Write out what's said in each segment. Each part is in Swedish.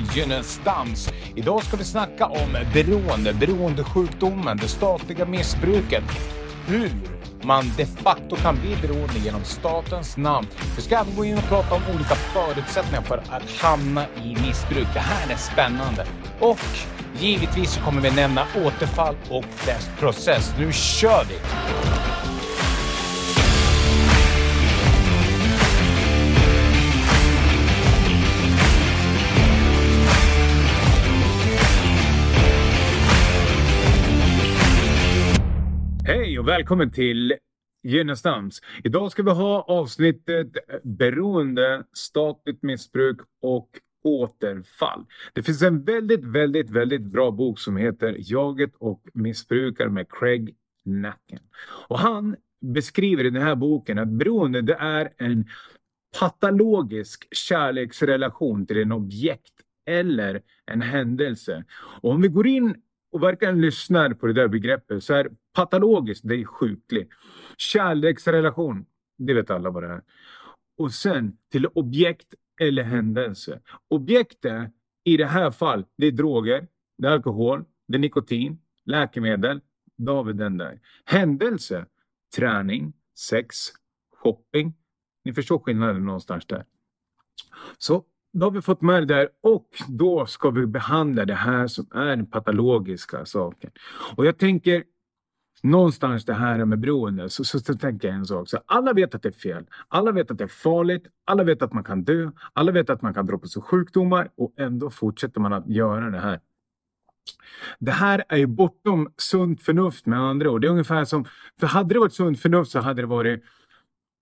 Välkommen dans. Idag ska vi snacka om beroende, beroendesjukdomen, det statliga missbruket. Hur man de facto kan bli beroende genom statens namn. Vi ska även gå in och prata om olika förutsättningar för att hamna i missbruk. Det här är spännande. Och givetvis så kommer vi nämna återfall och dess process. Nu kör vi! Välkommen till Gynnestams. Idag ska vi ha avsnittet beroende, statligt missbruk och återfall. Det finns en väldigt, väldigt, väldigt bra bok som heter Jaget och missbrukare med Craig Nacken. Och han beskriver i den här boken att beroende det är en patologisk kärleksrelation till en objekt eller en händelse. Och om vi går in och verkligen lyssnar på det där begreppet så är patologiskt, det är sjuklig. Kärleksrelation, det vet alla vad det är. Och sen till objekt eller händelse. Objektet i det här fallet, det är droger, det är alkohol, det är nikotin, läkemedel. Då har vi den där. Händelse, träning, sex, shopping. Ni förstår skillnaden någonstans där. Så då har vi fått med det där och då ska vi behandla det här som är den patologiska saken. Och jag tänker någonstans det här med beroende så, så, så tänker jag en sak. Så alla vet att det är fel. Alla vet att det är farligt. Alla vet att man kan dö. Alla vet att man kan dra på sig sjukdomar och ändå fortsätter man att göra det här. Det här är ju bortom sunt förnuft med andra ord. Det är ungefär som, för hade det varit sunt förnuft så hade det varit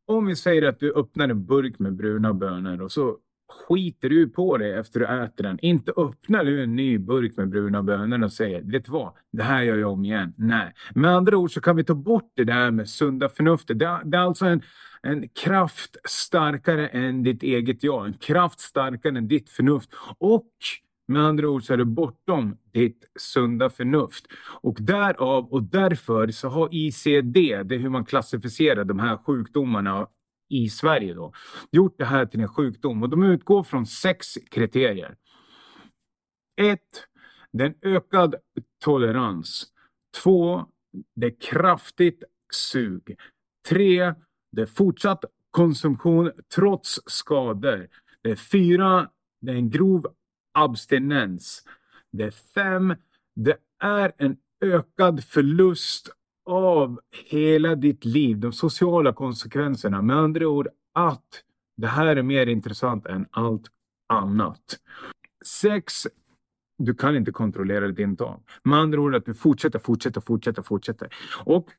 om vi säger att du öppnar en burk med bruna bönor och så skiter du på det efter du äter den. Inte öppnar du en ny burk med bruna bönor och säger, vet du vad, det här gör jag om igen. Nej, med andra ord så kan vi ta bort det där med sunda förnuftet. Det, det är alltså en, en kraft starkare än ditt eget jag, en kraft starkare än ditt förnuft. Och med andra ord så är det bortom ditt sunda förnuft. Och därav och därför så har ICD, det är hur man klassificerar de här sjukdomarna i Sverige då, gjort det här till en sjukdom och de utgår från sex kriterier. 1. Det är en ökad tolerans. 2. Det är kraftigt sug. 3. Det är fortsatt konsumtion trots skador. Det är 4. Det är en grov abstinens. Det är 5. Det är en ökad förlust av hela ditt liv, de sociala konsekvenserna. Med andra ord att det här är mer intressant än allt annat. Sex, du kan inte kontrollera din dag. Med andra ord att du fortsätter, fortsätter, fortsätter, fortsätter. Och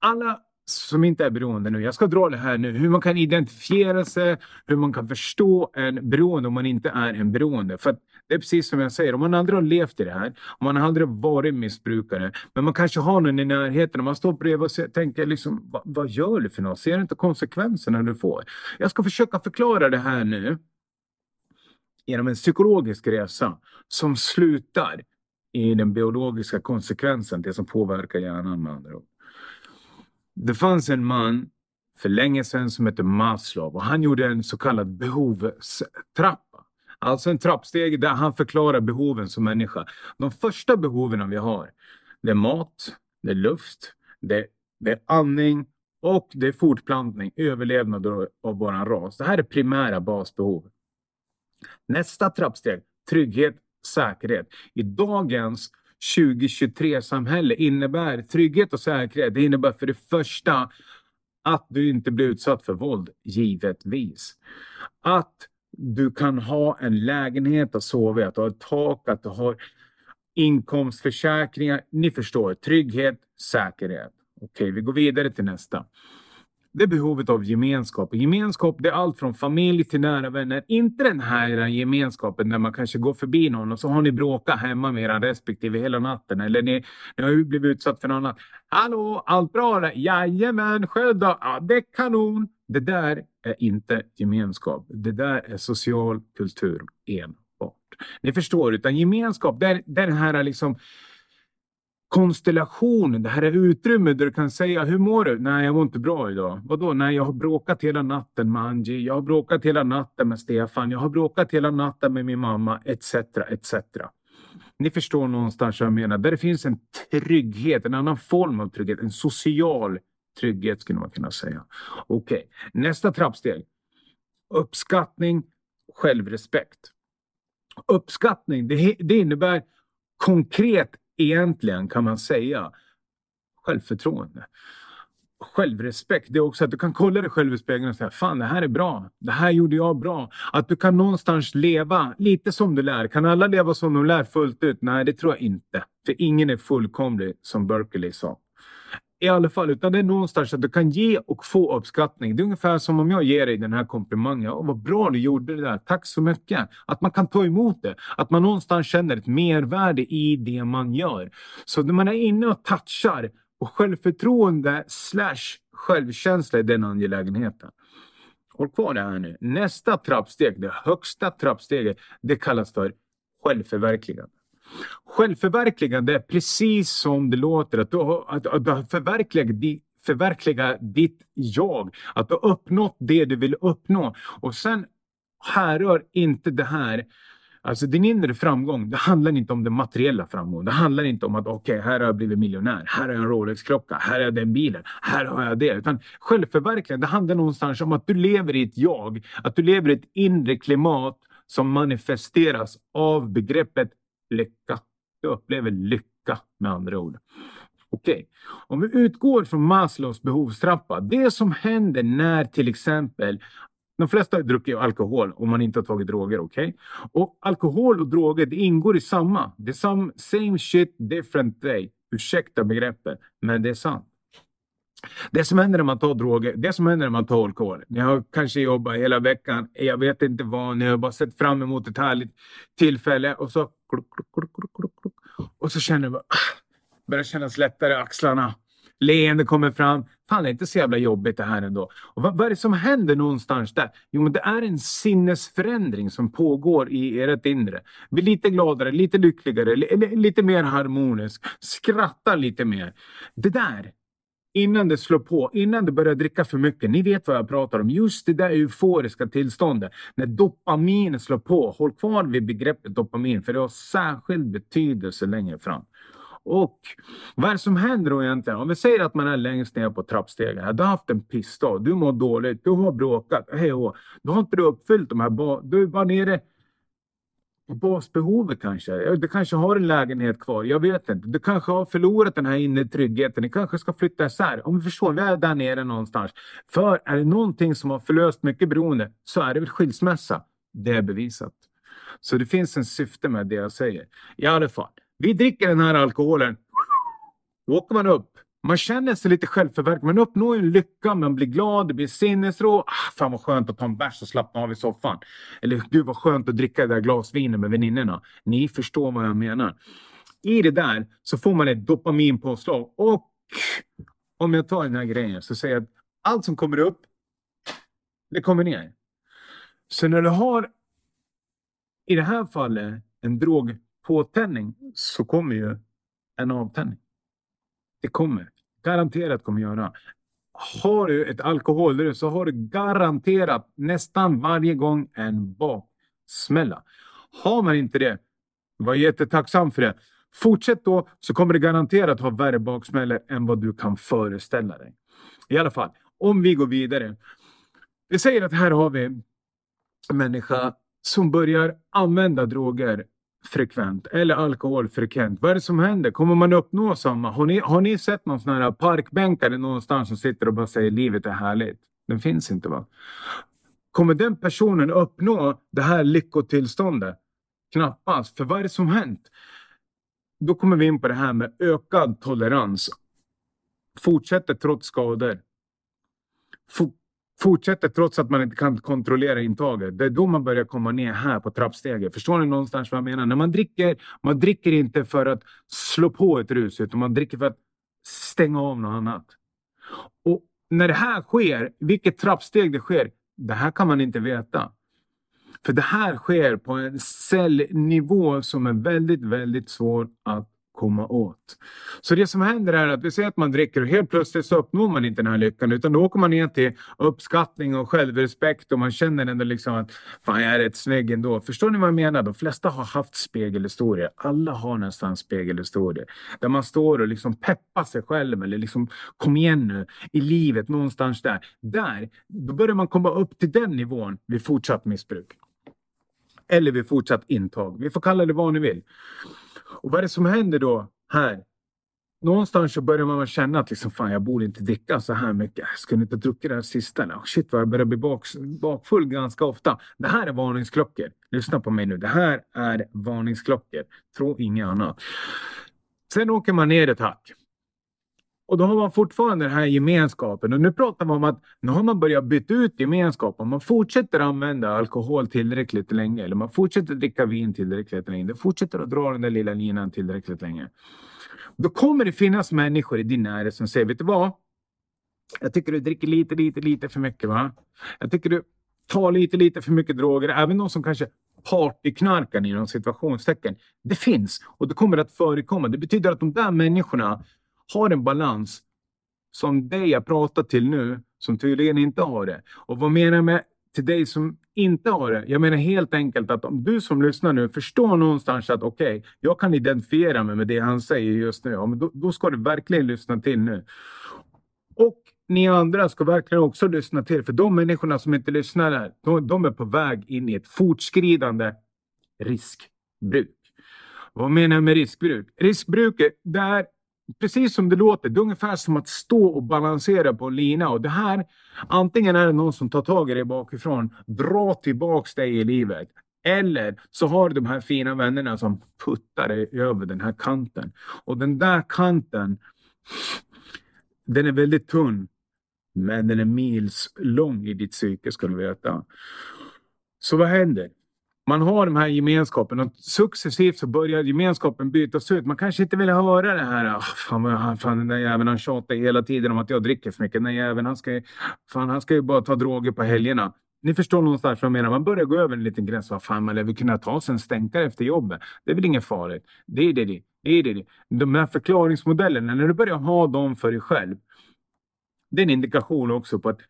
alla som inte är beroende nu. Jag ska dra det här nu, hur man kan identifiera sig, hur man kan förstå en beroende om man inte är en beroende. För det är precis som jag säger, om man aldrig har levt i det här, om man aldrig har varit missbrukare, men man kanske har någon i närheten och man står bredvid och tänker liksom, vad, vad gör du för något? Ser du inte konsekvenserna du får? Jag ska försöka förklara det här nu genom en psykologisk resa som slutar i den biologiska konsekvensen, det som påverkar hjärnan med andra ord. Det fanns en man för länge sedan som hette Maslow och han gjorde en så kallad behovstrappa. Alltså en trappsteg där han förklarar behoven som människa. De första behoven vi har, det är mat, det är luft, det, det är andning och det är fortplantning, överlevnad av våran ras. Det här är primära basbehov. Nästa trappsteg, trygghet, säkerhet. I dagens 2023-samhälle innebär trygghet och säkerhet. Det innebär för det första att du inte blir utsatt för våld, givetvis. Att du kan ha en lägenhet att sova i, att du har ett tak, att du har inkomstförsäkringar. Ni förstår, trygghet, säkerhet. Okej, vi går vidare till nästa det är behovet av gemenskap. Och gemenskap det är allt från familj till nära vänner. Inte den här gemenskapen där man kanske går förbi någon och så har ni bråkat hemma med era respektive hela natten. Eller ni, ni har blivit utsatt för något annat. Hallå, allt bra? Där? Jajamän, själv då? Ja, det är kanon. Det där är inte gemenskap. Det där är social kultur enbart. Ni förstår, utan gemenskap det är, det är den här liksom Konstellationen, det här är utrymmet där du kan säga hur mår du? Nej, jag mår inte bra idag. Vadå? Nej, jag har bråkat hela natten med Angie. Jag har bråkat hela natten med Stefan. Jag har bråkat hela natten med min mamma, etc. etc. Ni förstår någonstans vad jag menar. Där det finns en trygghet, en annan form av trygghet, en social trygghet skulle man kunna säga. Okej, okay. nästa trappsteg. Uppskattning, självrespekt. Uppskattning, det, det innebär konkret egentligen kan man säga självförtroende. Självrespekt, det är också att du kan kolla dig själv i spegeln och säga Fan, det här är bra. Det här gjorde jag bra. Att du kan någonstans leva lite som du lär. Kan alla leva som de lär fullt ut? Nej, det tror jag inte. För ingen är fullkomlig, som Berkeley sa i alla fall, utan det är någonstans att du kan ge och få uppskattning. Det är ungefär som om jag ger dig den här komplimangen. Oh, vad bra du gjorde det där, tack så mycket. Att man kan ta emot det, att man någonstans känner ett mervärde i det man gör. Så när man är inne och touchar på självförtroende slash självkänsla i den angelägenheten. Håll kvar det här nu. Nästa trappsteg, det högsta trappsteget, det kallas för självförverkligande. Självförverkligande är precis som det låter. Att du har, att, att du har förverkligat, förverkligat ditt jag. Att du har uppnått det du vill uppnå. Och sen härrör inte det här Alltså din inre framgång, det handlar inte om den materiella framgången. Det handlar inte om att okej, okay, här har jag blivit miljonär. Här har jag en Rolex-klocka. Här har jag den bilen. Här har jag det. Utan självförverkligande, det handlar någonstans om att du lever i ett jag. Att du lever i ett inre klimat som manifesteras av begreppet lycka. Jag upplever lycka med andra ord. Okej, okay. om vi utgår från Maslows behovstrappa. Det som händer när till exempel de flesta dricker alkohol om man inte har tagit droger. okej? Okay? Och alkohol och droger det ingår i samma. Det är sam, same shit different day. Ursäkta begreppet, men det är sant. Det som händer när man tar droger, det som händer när man tar alkohol. Ni har kanske jobbat hela veckan, jag vet inte vad, ni har bara sett fram emot ett härligt tillfälle och så och så känner man, ah, börjar kännas lättare i axlarna. Leende kommer fram. Fan, det är inte så jävla jobbigt det här ändå. Och vad, vad är det som händer någonstans där? Jo, men det är en sinnesförändring som pågår i ert inre. Bli lite gladare, lite lyckligare, li, lite mer harmonisk. Skratta lite mer. Det där, innan det slår på, innan du börjar dricka för mycket. Ni vet vad jag pratar om. Just det där euforiska tillståndet. När dopaminet slår på. Håll kvar vid begreppet dopamin för det har särskild betydelse längre fram. Och vad är det som händer då egentligen? Om vi säger att man är längst ner på trappstegen. Du har haft en pissdag, du mår dåligt, du har bråkat. Hej och Då har inte du uppfyllt de här... Du är bara nere basbehovet kanske. Du kanske har en lägenhet kvar. Jag vet inte. Du kanske har förlorat den här inre tryggheten. Ni kanske ska flytta isär. Om vi förstår, vi är där nere någonstans. För är det någonting som har förlöst mycket beroende så är det väl skilsmässa. Det är bevisat. Så det finns en syfte med det jag säger. I alla fall, vi dricker den här alkoholen. Då åker man upp. Man känner sig lite självförverkligad. Man uppnår en lycka, man blir glad, det blir sinnesro. Ah, fan vad skönt att ta en bärs och slappna av i soffan. Eller gud vad skönt att dricka det där glasvinet med väninnorna. Ni förstår vad jag menar. I det där så får man ett dopaminpåslag. Och om jag tar den här grejen så säger jag att allt som kommer upp, det kommer ner. Så när du har, i det här fallet, en drogpåtändning så kommer ju en avtändning. Det kommer. Garanterat kommer göra. Har du ett alkoholrus så har du garanterat nästan varje gång en baksmälla. Har man inte det, var jättetacksam för det. Fortsätt då så kommer det garanterat ha värre baksmällor än vad du kan föreställa dig. I alla fall, om vi går vidare. Vi säger att här har vi en människa som börjar använda droger frekvent eller alkoholfrekvent. Vad är det som händer? Kommer man uppnå samma? Har ni, har ni sett någon sån här parkbänkare någonstans som sitter och bara säger livet är härligt? Den finns inte va? Kommer den personen uppnå det här lyckotillståndet? Knappast. För vad är det som hänt? Då kommer vi in på det här med ökad tolerans. Fortsätter trots skador fortsätter trots att man inte kan kontrollera intaget. Det är då man börjar komma ner här på trappsteget. Förstår ni någonstans vad jag menar? När man dricker, man dricker inte för att slå på ett rus, utan man dricker för att stänga av något annat. Och när det här sker, vilket trappsteg det sker, det här kan man inte veta. För det här sker på en cellnivå som är väldigt, väldigt svår att komma åt. Så det som händer är att vi säger att man dricker och helt plötsligt så uppnår man inte den här lyckan utan då åker man ner till uppskattning och självrespekt och man känner ändå liksom att fan jag är rätt snygg ändå. Förstår ni vad jag menar? De flesta har haft spegelhistorier. Alla har nästan spegelhistorier. Där man står och liksom peppar sig själv eller liksom kom igen nu i livet någonstans där. Där, då börjar man komma upp till den nivån vid fortsatt missbruk. Eller vid fortsatt intag. Vi får kalla det vad ni vill. Och vad är det som händer då här? Någonstans så börjar man känna att liksom, fan, jag borde inte dricka så här mycket. Jag skulle inte druckit det här sista. Oh, shit vad jag börjar bli bak, bakfull ganska ofta. Det här är varningsklockor. Lyssna på mig nu. Det här är varningsklockor. Tro inget annat. Sen åker man ner ett hack. Och då har man fortfarande den här gemenskapen. Och nu pratar man om att nu har man börjat byta ut gemenskapen. Man fortsätter använda alkohol tillräckligt länge. Eller man fortsätter dricka vin tillräckligt länge. Det fortsätter att dra den där lilla linan tillräckligt länge. Då kommer det finnas människor i din närhet som säger, vet du vad? Jag tycker du dricker lite, lite, lite för mycket va? Jag tycker du tar lite, lite för mycket droger. Även de som kanske partyknarkar inom situationstecken. Det finns och det kommer att förekomma. Det betyder att de där människorna har en balans som dig jag pratar till nu, som tydligen inte har det. Och vad menar jag med till dig som inte har det? Jag menar helt enkelt att om du som lyssnar nu förstår någonstans att okej, okay, jag kan identifiera mig med det han säger just nu. Ja, men då, då ska du verkligen lyssna till nu. Och ni andra ska verkligen också lyssna till, för de människorna som inte lyssnar här, de, de är på väg in i ett fortskridande riskbruk. Vad menar jag med riskbruk? Riskbruk är där precis som det låter, det är ungefär som att stå och balansera på en lina. Och det här, antingen är det någon som tar tag i dig bakifrån, drar tillbaks dig i livet. Eller så har du de här fina vännerna som puttar dig över den här kanten. Och den där kanten, den är väldigt tunn. Men den är mils lång i ditt psyke ska du veta. Så vad händer? Man har de här gemenskapen och successivt så börjar gemenskapen bytas ut. Man kanske inte vill höra det här. Oh, fan, fan, den där jäveln han tjatar hela tiden om att jag dricker för mycket. Den där jäveln han ska, fan, han ska ju bara ta droger på helgerna. Ni förstår någonstans vad jag menar. Man börjar gå över en liten gräns. Vad fan, man lär väl kunna ta sig en stänkare efter jobbet. Det är väl inget farligt. Det är det. det, är det. De här förklaringsmodellerna, när du börjar ha dem för dig själv. Det är en indikation också på att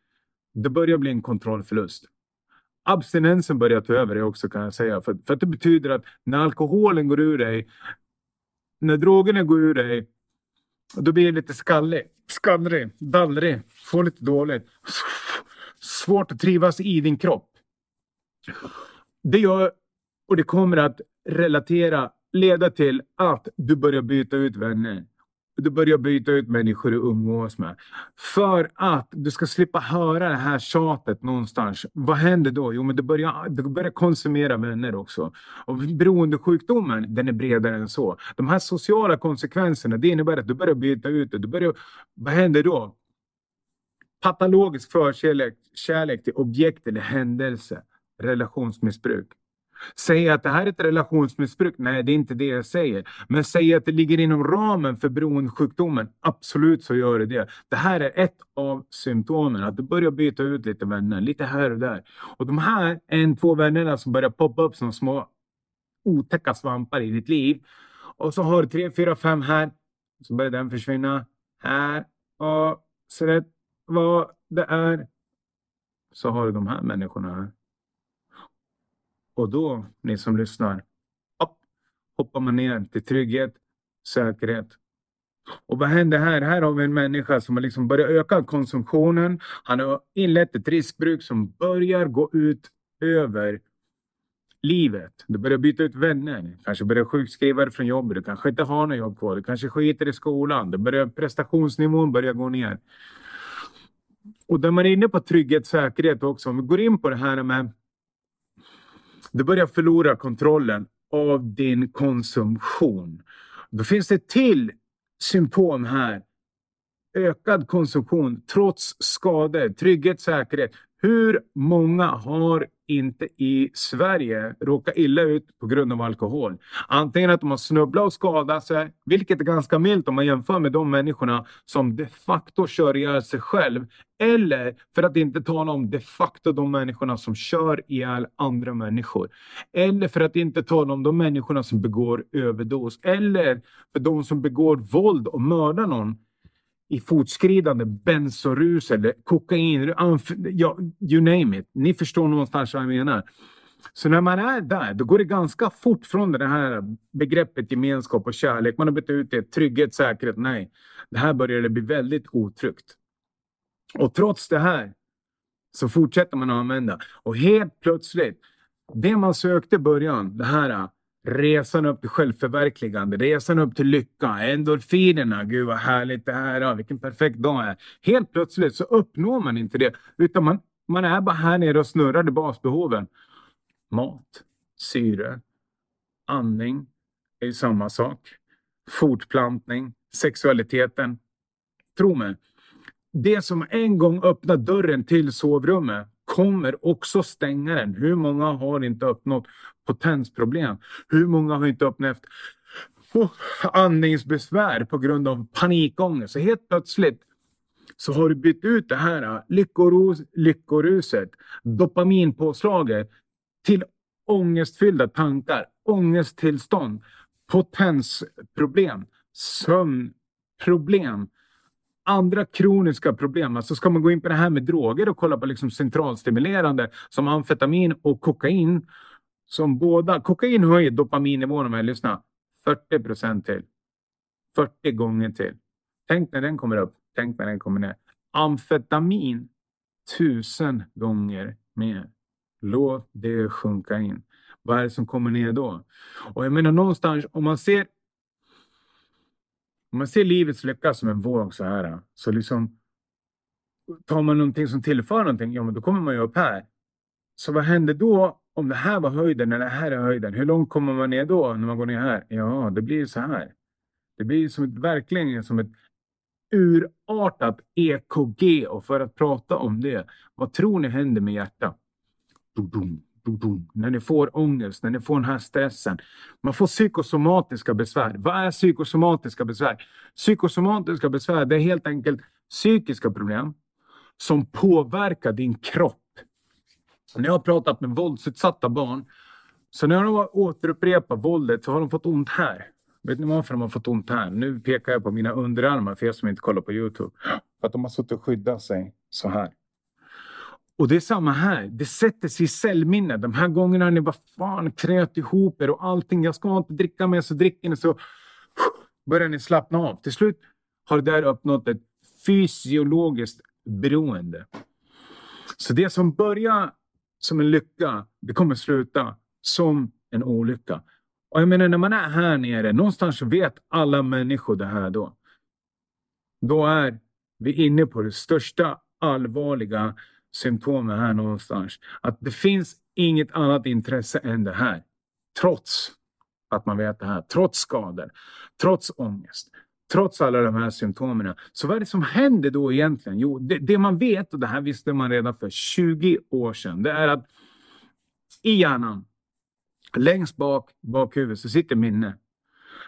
det börjar bli en kontrollförlust abstinensen börjar ta över det också kan jag säga. För, för att det betyder att när alkoholen går ur dig, när drogerna går ur dig, då blir det lite skallig, skallrig, dallrig, får lite dåligt. Svårt att trivas i din kropp. Det gör, och det kommer att relatera, leda till att du börjar byta ut vänner. Du börjar byta ut människor du umgås med. För att du ska slippa höra det här tjatet någonstans. Vad händer då? Jo, men du börjar, du börjar konsumera vänner också. Och beroendesjukdomen, den är bredare än så. De här sociala konsekvenserna, det innebär att du börjar byta ut det. Du börjar, vad händer då? Patologisk förkärlek kärlek till objekt eller händelse. Relationsmissbruk. Säga att det här är ett relationsmissbruk? Nej, det är inte det jag säger. Men säga att det ligger inom ramen för beroendesjukdomen? Absolut så gör det det. Det här är ett av symptomen. Att du börjar byta ut lite vänner, lite här och där. Och de här en, två vännerna som börjar poppa upp som små otäcka svampar i ditt liv. Och så har du tre, fyra, fem här. Så börjar den försvinna. Här. Och så rätt vad det är så har du de här människorna här. Och då, ni som lyssnar, upp, hoppar man ner till trygghet, säkerhet. Och vad händer här? Här har vi en människa som har liksom börjat öka konsumtionen. Han har inlett ett riskbruk som börjar gå ut över livet. Du börjar byta ut vänner, kanske börjar sjukskriva dig från jobbet, du kanske inte har något jobb kvar, du kanske skiter i skolan, du börjar, prestationsnivån börjar gå ner. Och där man är inne på trygghet, säkerhet också, om vi går in på det här med du börjar förlora kontrollen av din konsumtion. Då finns det till symptom här. Ökad konsumtion trots skador, trygghet, säkerhet. Hur många har inte i Sverige råkat illa ut på grund av alkohol? Antingen att de har snubblat och skadat sig, vilket är ganska milt om man jämför med de människorna som de facto kör ihjäl sig själv. Eller för att inte tala om de facto de människorna som kör ihjäl andra människor. Eller för att inte tala om de människorna som begår överdos. Eller för de som begår våld och mördar någon i fortskridande bensorus eller kokain, ja, you name it. Ni förstår någonstans vad jag menar. Så när man är där, då går det ganska fort från det här begreppet gemenskap och kärlek. Man har bytt ut det, trygghet, säkerhet, nej. Det här börjar det bli väldigt otryggt. Och trots det här så fortsätter man att använda. Och helt plötsligt, det man sökte i början, det här Resan upp till självförverkligande, resan upp till lycka, endorfinerna, gud vad härligt det här är, vilken perfekt dag är. Helt plötsligt så uppnår man inte det, utan man, man är bara här nere och snurrar i basbehoven. Mat, syre, andning är ju samma sak. Fortplantning, sexualiteten. Tro mig, det som en gång öppnar dörren till sovrummet kommer också stänga den. Hur många har inte uppnått potensproblem? Hur många har inte upplevt oh, andningsbesvär på grund av panikångest? Så helt plötsligt så har du bytt ut det här ah, lyckorus, lyckoruset, dopaminpåslaget till ångestfyllda tankar, ångesttillstånd, potensproblem, sömnproblem, andra kroniska problem, alltså ska man gå in på det här med droger och kolla på liksom centralstimulerande som amfetamin och kokain, som båda, kokain höjer dopaminnivån om jag lyssnar 40 procent till. 40 gånger till. Tänk när den kommer upp, tänk när den kommer ner. Amfetamin tusen gånger mer. Låt det sjunka in. Vad är det som kommer ner då? Och jag menar någonstans, om man ser om man ser livets lycka som en våg så här, så liksom tar man någonting som tillför någonting, ja men då kommer man ju upp här. Så vad händer då om det här var höjden eller det här är höjden? Hur långt kommer man ner då när man går ner här? Ja, det blir så här. Det blir som ett, verkligen som ett urartat EKG och för att prata om det, vad tror ni händer med hjärtat? när ni får ångest, när ni får den här stressen. Man får psykosomatiska besvär. Vad är psykosomatiska besvär? Psykosomatiska besvär det är helt enkelt psykiska problem som påverkar din kropp. När jag har pratat med våldsutsatta barn, så när de återupprepar våldet så har de fått ont här. Vet ni varför de har fått ont här? Nu pekar jag på mina underarmar för er som inte kollar på Youtube. För att de har suttit och skyddat sig så här. Och det är samma här. Det sätter sig i cellminnet. De här gångerna ni bara fan kröt ihop er och allting. Jag ska inte dricka mer så dricker ni så börjar ni slappna av. Till slut har det där uppnått ett fysiologiskt beroende. Så det som börjar som en lycka, det kommer sluta som en olycka. Och jag menar när man är här nere, någonstans så vet alla människor det här då. Då är vi inne på det största allvarliga symptomet här någonstans. Att det finns inget annat intresse än det här. Trots att man vet det här. Trots skador. Trots ångest. Trots alla de här symptomen. Så vad är det som händer då egentligen? Jo, det, det man vet, och det här visste man redan för 20 år sedan, det är att i hjärnan, längst bak, bakhuvudet, så sitter minne.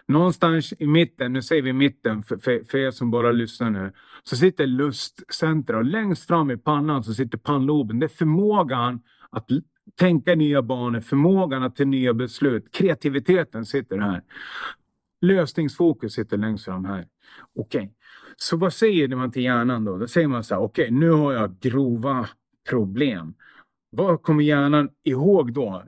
Någonstans i mitten, nu säger vi mitten för, för, för er som bara lyssnar nu, så sitter lustcentra och längst fram i pannan så sitter pannloben. Det är förmågan att tänka nya banor, förmågan att ta nya beslut. Kreativiteten sitter här. Lösningsfokus sitter längst fram här. Okej, okay. så vad säger man till hjärnan då? Då säger man så här, okej, okay, nu har jag grova problem. Vad kommer hjärnan ihåg då?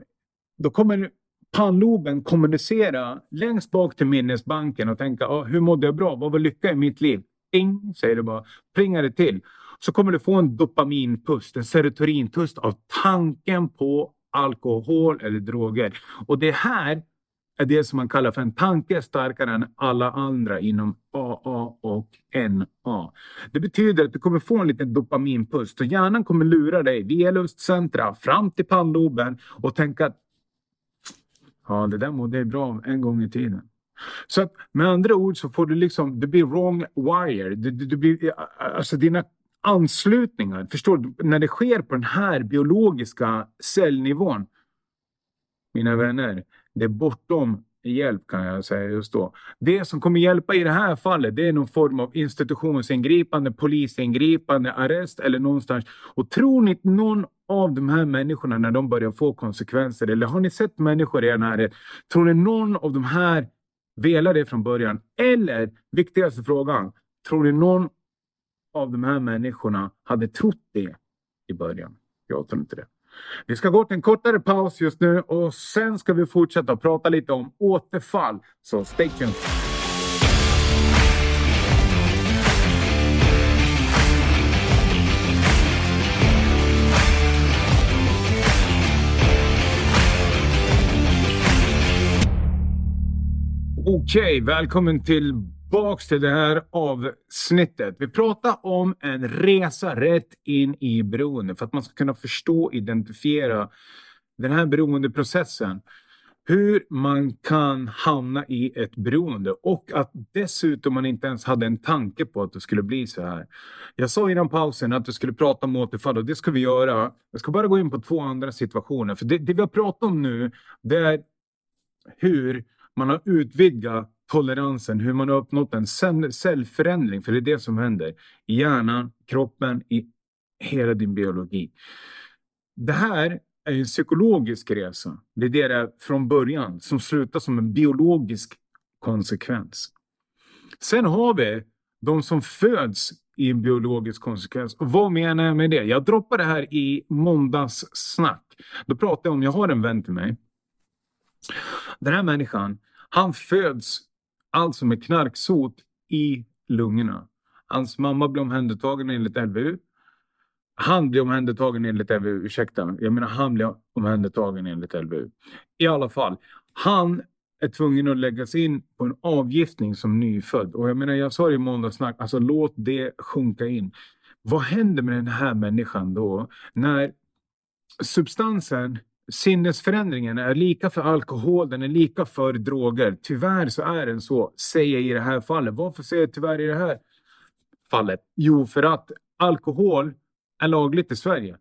Då kommer pannloben kommunicera längst bak till minnesbanken och tänka ah, hur mådde jag bra? Vad var lycka i mitt liv? Ping, säger det bara. Plingar det till. Så kommer du få en dopaminpust, en serotoninpust av tanken på alkohol eller droger. Och det här är det som man kallar för en tanke starkare än alla andra inom AA och NA. Det betyder att du kommer få en liten dopaminpuls. och hjärnan kommer lura dig via lustcentra fram till pannloben och tänka att Ja, det där mådde jag bra en gång i tiden. Så att, med andra ord så får du liksom, du blir wrong wire. Du, du, du blir, eh, alltså dina anslutningar. Förstår du? När det sker på den här biologiska cellnivån. Mina vänner, det är bortom hjälp kan jag säga just då. Det som kommer hjälpa i det här fallet det är någon form av institutionsingripande, polisingripande, arrest eller någonstans. Och tror ni någon av de här människorna när de börjar få konsekvenser eller har ni sett människor i er närhet? Tror ni någon av de här velar det från början? Eller viktigaste frågan, tror ni någon av de här människorna hade trott det i början? Jag tror inte det. Vi ska gå till en kortare paus just nu och sen ska vi fortsätta prata lite om återfall. Så stay tuned! Okej, okay, välkommen tillbaks till det här avsnittet. Vi pratar om en resa rätt in i beroende för att man ska kunna förstå och identifiera den här beroendeprocessen. Hur man kan hamna i ett beroende och att dessutom man inte ens hade en tanke på att det skulle bli så här. Jag sa innan pausen att du skulle prata om återfall och det ska vi göra. Jag ska bara gå in på två andra situationer för det, det vi har pratat om nu det är hur man har utvidgat toleransen, hur man har uppnått en cellförändring, för det är det som händer i hjärnan, kroppen, i hela din biologi. Det här är en psykologisk resa. Det är det det är från början, som slutar som en biologisk konsekvens. Sen har vi de som föds i en biologisk konsekvens. Och vad menar jag med det? Jag droppade det här i måndagssnack. Då pratade jag om, jag har en vän till mig. Den här människan, han föds alltså med knarksot i lungorna. Hans mamma blir omhändertagen enligt LVU. Han blir omhändertagen enligt LVU, ursäkta. Jag menar han blir omhändertagen enligt LVU. I alla fall, han är tvungen att läggas in på en avgiftning som nyfödd. Och jag menar, jag sa det i måndagssnack, alltså låt det sjunka in. Vad händer med den här människan då när substansen sinnesförändringen är lika för alkohol, den är lika för droger. Tyvärr så är den så, säger jag i det här fallet. Varför säger jag tyvärr i det här fallet? Jo, för att alkohol är lagligt i Sverige.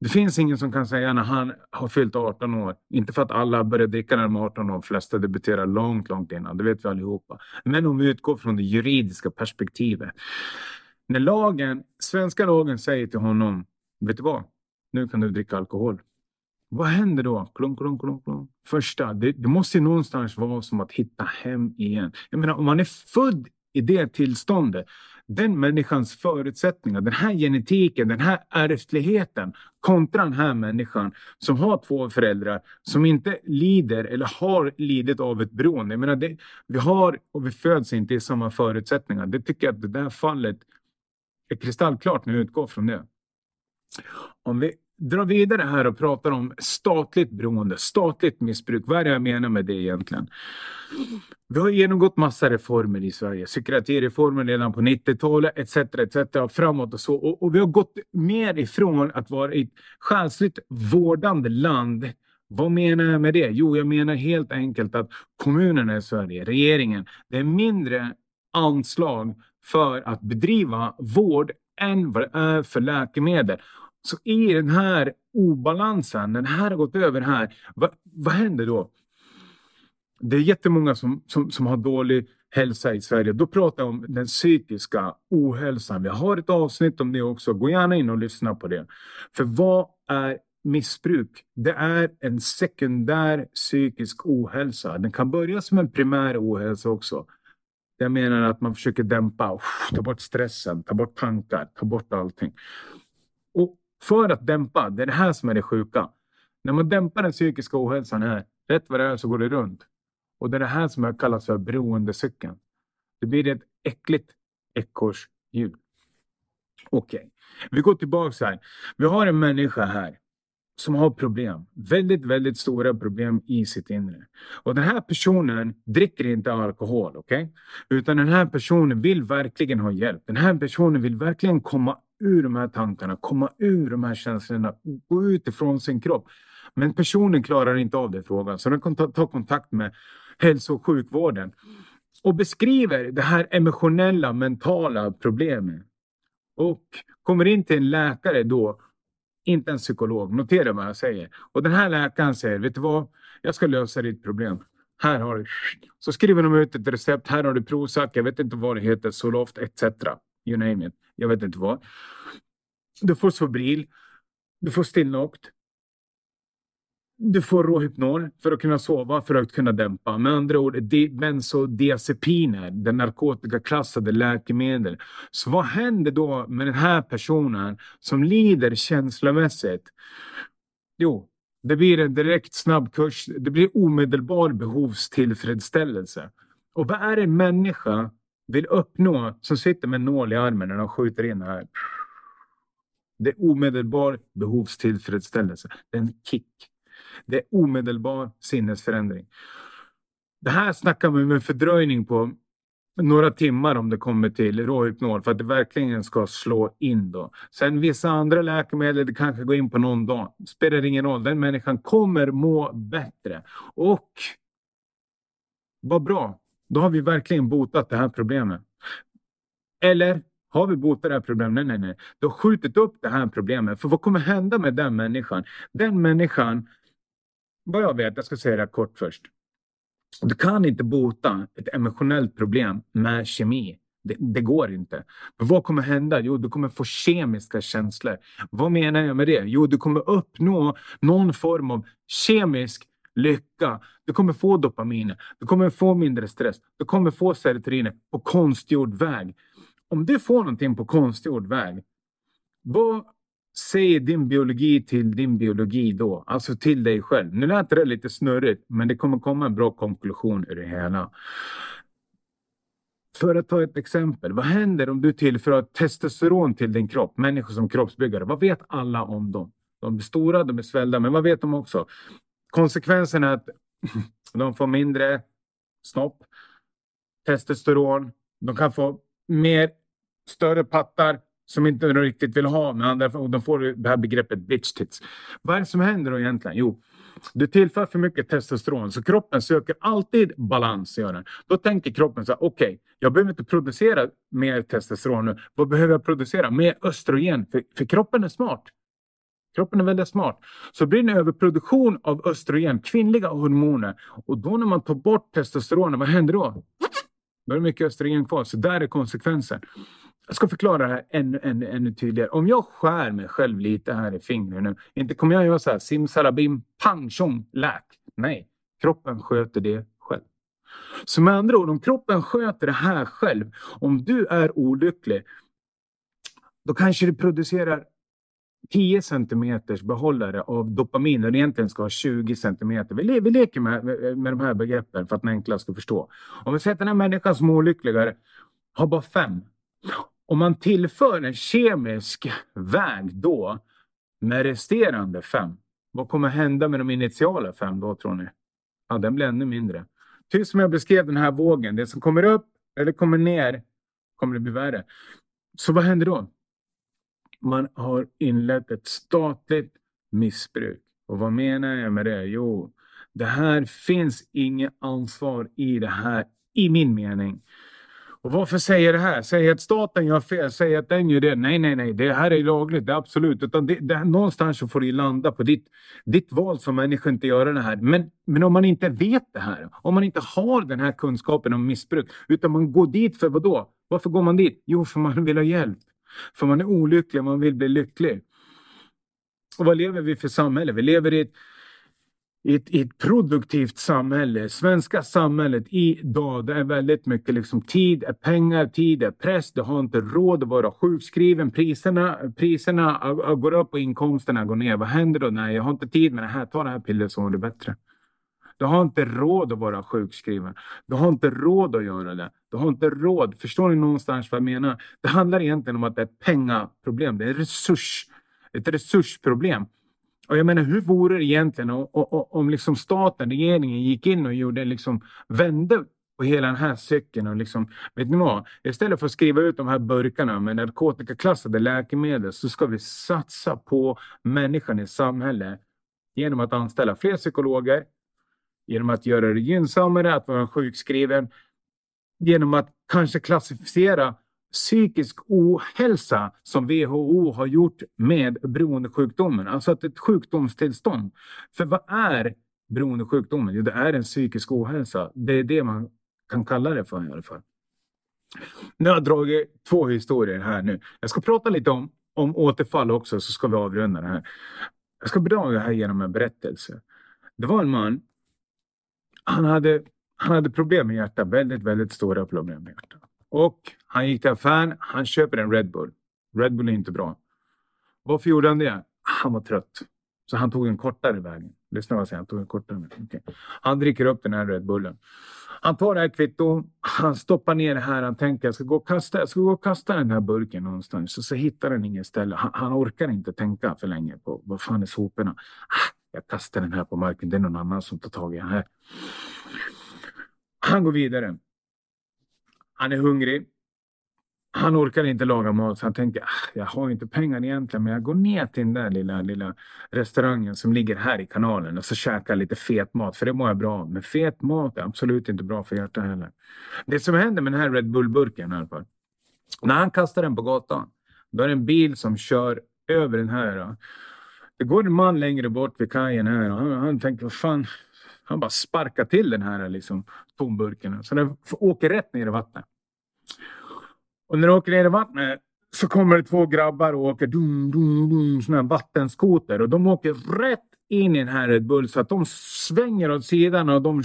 Det finns ingen som kan säga när han har fyllt 18 år, inte för att alla börjar dricka när de är 18 år, de flesta debuterar långt, långt innan, det vet vi allihopa. Men om vi utgår från det juridiska perspektivet. När lagen, svenska lagen säger till honom, vet du vad? Nu kan du dricka alkohol. Vad händer då? Klung, klung, klung, klung. Första, det, det måste någonstans vara som att hitta hem igen. Jag menar, om man är född i det tillståndet, den människans förutsättningar, den här genetiken, den här ärftligheten kontra den här människan som har två föräldrar som inte lider eller har lidit av ett beroende. Jag menar, det, vi har och vi föds inte i samma förutsättningar. Det tycker jag att det där fallet är kristallklart när vi utgår från det. Om vi drar vidare här och pratar om statligt beroende, statligt missbruk. Vad är det jag menar med det egentligen? Vi har genomgått massa reformer i Sverige. Psykiatrireformen redan på 90-talet etc. etc. framåt och så. Och, och, vi har gått mer ifrån att vara ett själsligt vårdande land. Vad menar jag med det? Jo, jag menar helt enkelt att kommunerna i Sverige, regeringen, det är mindre anslag för att bedriva vård än vad det är för läkemedel. Så i den här obalansen, den här har gått över här, vad, vad händer då? Det är jättemånga som, som, som har dålig hälsa i Sverige. Då pratar jag om den psykiska ohälsan. Vi har ett avsnitt om det också. Gå gärna in och lyssna på det. För vad är missbruk? Det är en sekundär psykisk ohälsa. Den kan börja som en primär ohälsa också. Jag menar att man försöker dämpa, ta bort stressen, ta bort tankar, ta bort allting. Och för att dämpa, det är det här som är det sjuka. När man dämpar den psykiska ohälsan här, rätt vad det är så går det runt. Och det är det här som kallas för beroendecykeln. Det blir ett äckligt ekorrhjul. Okej, okay. vi går tillbaka här. Vi har en människa här som har problem. Väldigt, väldigt stora problem i sitt inre. Och den här personen dricker inte alkohol, okej? Okay? Utan den här personen vill verkligen ha hjälp. Den här personen vill verkligen komma ur de här tankarna, komma ur de här känslorna, gå ut ifrån sin kropp. Men personen klarar inte av det frågan, så den kan ta, ta kontakt med hälso och sjukvården och beskriver det här emotionella, mentala problemet. och kommer in till en läkare då, inte en psykolog, notera vad jag säger. Och den här läkaren säger, vet du vad, jag ska lösa ditt problem. Här har du. Så skriver de ut ett recept, här har du Prozac, jag vet inte vad det heter, Zoloft etc. You name it. Jag vet inte vad. Du får Sobril, du får Stilnoct, du får Rohypnol för att kunna sova, för att kunna dämpa. Med andra ord, bensodiazepiner, det narkotikaklassade läkemedel. Så vad händer då med den här personen som lider känslomässigt? Jo, det blir en direkt snabbkurs. Det blir omedelbar behovstillfredsställelse. Och vad är en människa vill uppnå som sitter med en nål i armen när de skjuter in här? Det är omedelbar behovstillfredsställelse. Det är en kick. Det är omedelbar sinnesförändring. Det här snackar vi med fördröjning på några timmar om det kommer till råhypnol för att det verkligen ska slå in. Då. Sen vissa andra läkemedel, det kanske går in på någon dag. Spelar ingen roll, den människan kommer må bättre. Och vad bra, då har vi verkligen botat det här problemet. Eller har vi botat det här problemet? Nej, nej, nej. Du har skjutit upp det här problemet. För vad kommer hända med den människan? Den människan, vad jag vet, jag ska säga det kort först. Du kan inte bota ett emotionellt problem med kemi. Det, det, går inte. Men vad kommer hända? Jo, du kommer få kemiska känslor. Vad menar jag med det? Jo, du kommer uppnå någon form av kemisk lycka. Du kommer få dopaminer. Du kommer få mindre stress. Du kommer få serotonin på konstgjord väg. Om du får någonting på konstgjord väg, vad säger din biologi till din biologi då? Alltså till dig själv. Nu lät det lite snurrigt, men det kommer komma en bra konklusion ur det hela. För att ta ett exempel, vad händer om du tillför testosteron till din kropp? Människor som kroppsbyggare, vad vet alla om dem? De är stora, de är svällda, men vad vet de också? Konsekvensen är att de får mindre snopp, testosteron, de kan få mer större pattar, som inte riktigt vill ha Men andra och de får det här begreppet bitch tits. Vad är det som händer då egentligen? Jo, du tillför för mycket testosteron så kroppen söker alltid balans. Gör den. Då tänker kroppen så här, okej, okay, jag behöver inte producera mer testosteron nu. Vad behöver jag producera? Mer östrogen, för, för kroppen är smart. Kroppen är väldigt smart. Så blir det en överproduktion av östrogen, kvinnliga hormoner. Och då när man tar bort testosteronet, vad händer då? Då är det mycket östrogen kvar. Så där är konsekvensen. Jag ska förklara det här ännu, ännu, ännu tydligare. Om jag skär mig själv lite här i fingret nu, inte kommer jag göra så här simsalabim, pang, tjong, läk. Nej, kroppen sköter det själv. Så med andra ord, om kroppen sköter det här själv, om du är olycklig, då kanske du producerar 10 centimeters behållare av dopamin när du egentligen ska ha 20 centimeter. Vi, le vi leker med, med de här begreppen för att den enklast ska förstå. Om vi säger att den här människan som är olyckligare har bara 5 om man tillför en kemisk väg då med resterande fem, vad kommer hända med de initiala fem då tror ni? Ja, den blir ännu mindre. Typ som jag beskrev den här vågen, det som kommer upp eller kommer ner kommer det bli värre. Så vad händer då? Man har inlett ett statligt missbruk. Och vad menar jag med det? Jo, det här finns inget ansvar i det här, i min mening. Och varför säger det här? Säger att staten gör fel? Säger att den gör det? Nej, nej, nej. Det här är lagligt. Det är absolut. Utan det, det, någonstans så får det landa på ditt, ditt val som människa inte göra det här. Men, men om man inte vet det här, om man inte har den här kunskapen om missbruk, utan man går dit för vad då? Varför går man dit? Jo, för man vill ha hjälp. För man är olycklig, man vill bli lycklig. Och vad lever vi för samhälle? Vi lever i ett i ett, i ett produktivt samhälle. Svenska samhället idag, det är väldigt mycket liksom tid är pengar, tid är press. Du har inte råd att vara sjukskriven. Priserna, priserna äh, äh, går upp och inkomsterna går ner. Vad händer då? Nej, jag har inte tid med det här. Ta det här pillret så mår du bättre. Du har inte råd att vara sjukskriven. Du har inte råd att göra det. Du har inte råd. Förstår ni någonstans vad jag menar? Det handlar egentligen om att det är ett pengaproblem. Det är resurs, ett resursproblem. Och jag menar, hur vore det egentligen om, om liksom staten, regeringen gick in och gjorde liksom, vände på hela den här cykeln och liksom, vet ni vad? Istället för att skriva ut de här burkarna med narkotikaklassade läkemedel så ska vi satsa på människan i samhället genom att anställa fler psykologer, genom att göra det gynnsammare att vara sjukskriven, genom att kanske klassificera psykisk ohälsa som WHO har gjort med beroendesjukdomen. Alltså att ett sjukdomstillstånd. För vad är beroendesjukdomen? Jo, det är en psykisk ohälsa. Det är det man kan kalla det för i alla fall. Nu har jag dragit två historier här nu. Jag ska prata lite om, om återfall också så ska vi avrunda det här. Jag ska dra det här genom en berättelse. Det var en man. Han hade, han hade problem med hjärtat. Väldigt, väldigt stora problem med hjärtat. Och han gick till affären. Han köper en Red Bull. Red Bull är inte bra. Varför gjorde han det? Han var trött. Så han tog en kortare väg. Lyssna vad jag säger. Han tog en kortare väg. Okay. Han dricker upp den här Red Bullen. Han tar det här kvittot, han stoppar ner det här, han tänker jag ska gå och kasta, jag ska gå och kasta den här burken någonstans. Och så hittar den inget ställe. Han, han, orkar inte tänka för länge på vad fan är soporna. Ah, jag kastar den här på marken, det är någon annan som tar tag i den här. Han går vidare. Han är hungrig. Han orkar inte laga mat så han tänker ah, jag har inte pengar egentligen men jag går ner till den där lilla, lilla restaurangen som ligger här i kanalen och så käkar lite fet mat för det mår jag bra av. Men fet mat är absolut inte bra för hjärtat heller. Det som händer med den här Red Bull-burken i alla fall. När han kastar den på gatan då är det en bil som kör över den här. Det går en man längre bort vid kajen här och han, han tänker vad fan. Han bara sparkar till den här liksom, tomburken så den åker rätt ner i vattnet. Och när den åker ner i vattnet så kommer det två grabbar och åker dum, dum, dum, sån här vattenskoter. Och de åker rätt in i den här Red Bull så att de svänger åt sidan och de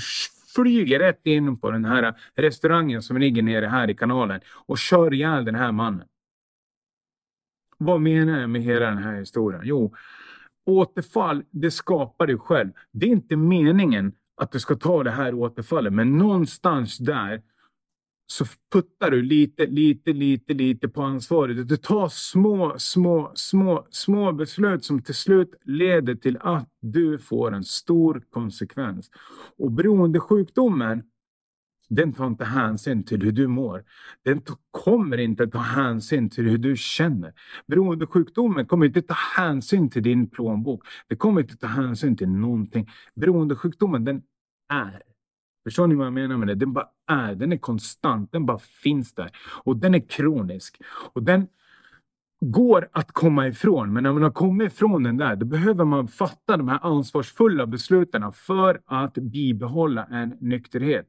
flyger rätt in på den här restaurangen som ligger nere här i kanalen och kör ihjäl den här mannen. Vad menar jag med hela den här historien? Jo, återfall, det skapar du själv. Det är inte meningen att du ska ta det här återfallet, men någonstans där så puttar du lite, lite, lite, lite på ansvaret. Du tar små, små, små, små beslut som till slut leder till att du får en stor konsekvens. Och beroendesjukdomen, den tar inte hänsyn till hur du mår. Den kommer inte ta hänsyn till hur du känner. Beroendesjukdomen kommer inte ta hänsyn till din plånbok. Det kommer inte ta hänsyn till någonting. Beroendesjukdomen, den är. Förstår ni vad jag menar med det? Den bara är, den är konstant, den bara finns där. Och den är kronisk. Och den går att komma ifrån. Men när man har kommit ifrån den där, då behöver man fatta de här ansvarsfulla besluten för att bibehålla en nykterhet.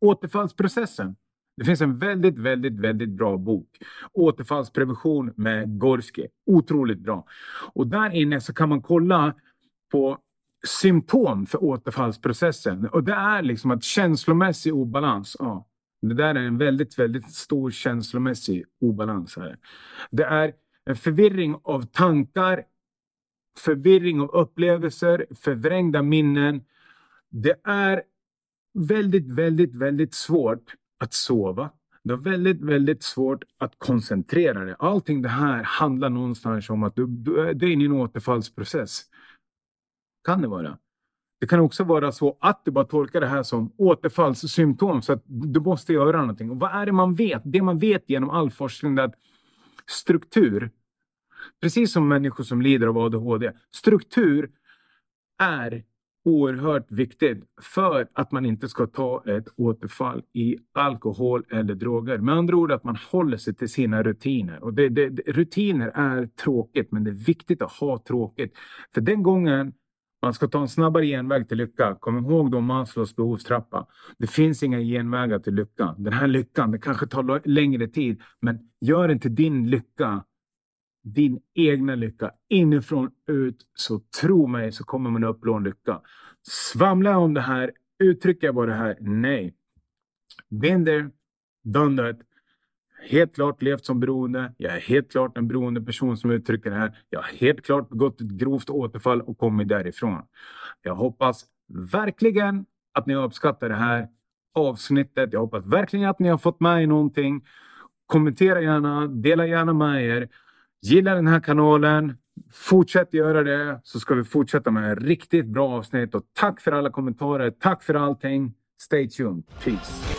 Återfallsprocessen. Det finns en väldigt, väldigt, väldigt bra bok. Återfallsprevention med Gorski. Otroligt bra. Och där inne så kan man kolla på symptom för återfallsprocessen. Och det är liksom att känslomässig obalans. Ja, det där är en väldigt, väldigt stor känslomässig obalans. Här. Det är en förvirring av tankar, förvirring av upplevelser, förvrängda minnen. Det är väldigt, väldigt, väldigt svårt att sova. Du har väldigt, väldigt svårt att koncentrera dig. Allting det här handlar någonstans om att du, du, du är inne i en återfallsprocess. Kan det vara. Det kan också vara så att du bara tolkar det här som återfallssymptom så att du måste göra någonting. Och vad är det man vet? Det man vet genom all forskning är att struktur, precis som människor som lider av ADHD, struktur är oerhört viktigt för att man inte ska ta ett återfall i alkohol eller droger. Med andra ord att man håller sig till sina rutiner. Och det, det, rutiner är tråkigt, men det är viktigt att ha tråkigt. För den gången man ska ta en snabbare genväg till lycka. Kom ihåg då Maslows behovstrappa. Det finns inga genvägar till lycka. Den här lyckan, det kanske tar längre tid, men gör inte din lycka din egna lycka inifrån ut. Så tro mig så kommer man uppnå en lycka. Svamlar jag om det här? Uttrycker jag bara det här? Nej. Been there, done that. Helt klart levt som beroende. Jag är helt klart en beroende person som uttrycker det här. Jag har helt klart begått ett grovt återfall och kommit därifrån. Jag hoppas verkligen att ni uppskattar det här avsnittet. Jag hoppas verkligen att ni har fått med er någonting. Kommentera gärna, dela gärna med er. Gilla den här kanalen. Fortsätt göra det så ska vi fortsätta med riktigt bra avsnitt. Och tack för alla kommentarer. Tack för allting. Stay tuned. Peace.